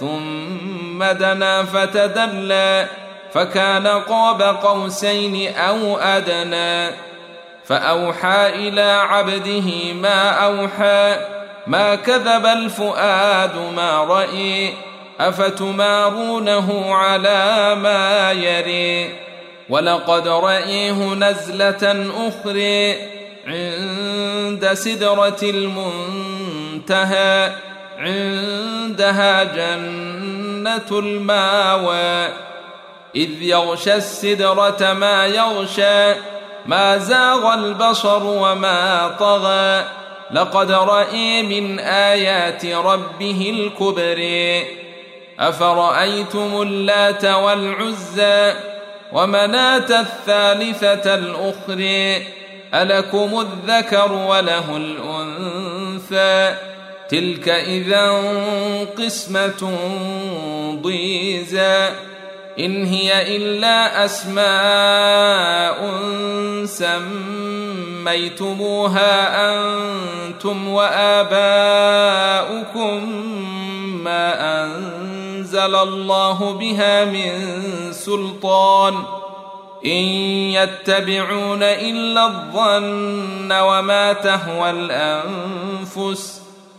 ثم دنا فتدلى فكان قاب قوسين أو أدنى. فأوحى إلى عبده ما أوحى ما كذب الفؤاد ما رأي أفتمارونه على ما يري. ولقد رأيه نزلة أخرى عند سدرة المنتهى. عندها جنة المأوى إذ يغشى السدرة ما يغشى ما زاغ البصر وما طغى. لقد رأي من آيات ربه الكبر أفرأيتم اللات والعزى ومناة الثالثة الأخرى ألكم الذكر وله الأنثى؟ تلك إذا قسمة ضيزى. إن هي إلا أسماء سميتموها أنتم وآباؤكم ما أنزل الله بها من سلطان. إن يتبعون إلا الظن وما تهوى الأنفس.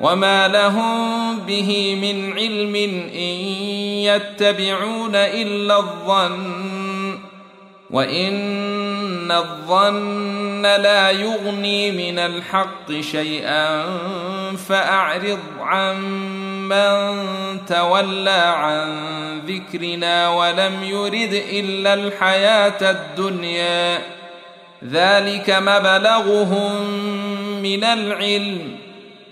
وما لهم به من علم ان يتبعون الا الظن وان الظن لا يغني من الحق شيئا فاعرض عن من تولى عن ذكرنا ولم يرد الا الحياة الدنيا ذلك مبلغهم من العلم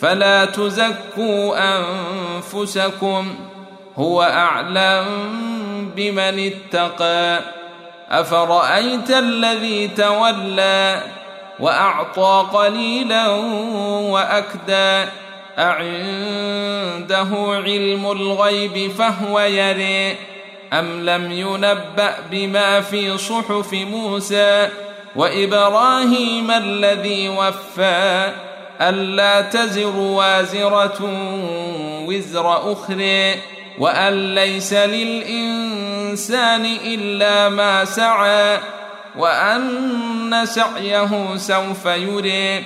فلا تزكوا أنفسكم هو أعلم بمن اتقى أفرأيت الذي تولى وأعطى قليلا وأكدى أعنده علم الغيب فهو يري أم لم ينبأ بما في صحف موسى وإبراهيم الذي وفى ألا تزر وازرة وزر أخرى وأن ليس للإنسان إلا ما سعى وأن سعيه سوف يري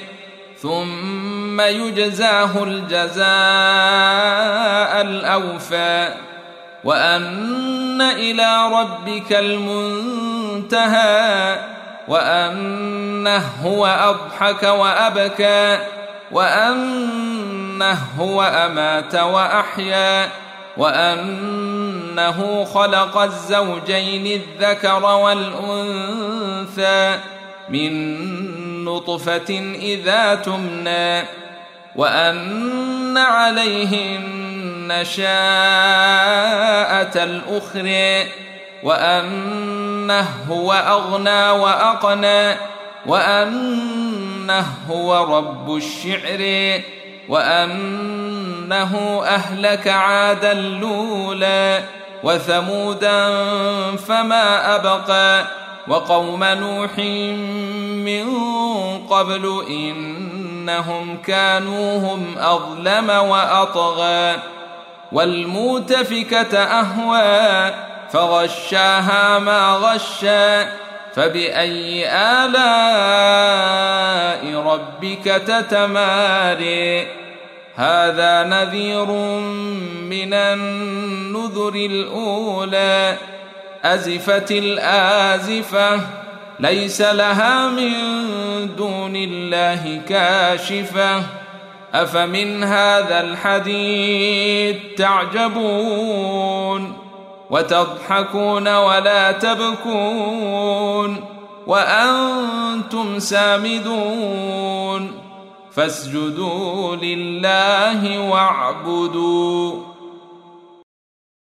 ثم يجزاه الجزاء الأوفى. وأن إلى ربك المنتهى وأنه هو أضحك وأبكى. وانه هو امات واحيا وانه خلق الزوجين الذكر والانثى من نطفه اذا تمنى وان عليه النشاءه الاخرى وانه هو اغنى واقنى وانه هو رب الشعر وانه اهلك عادا الاولى وثمودا فما ابقى وقوم نوح من قبل انهم كانوا هم اظلم واطغى والمؤتفكه اهوى فغشاها ما غشى فبأي آلاء ربك تتماري؟ هذا نذير من النذر الأولى. أزفت الآزفة ليس لها من دون الله كاشفة. أفمن هذا الحديث تعجبون؟ وتضحكون ولا تبكون وأنتم سامدون فاسجدوا لله واعبدوا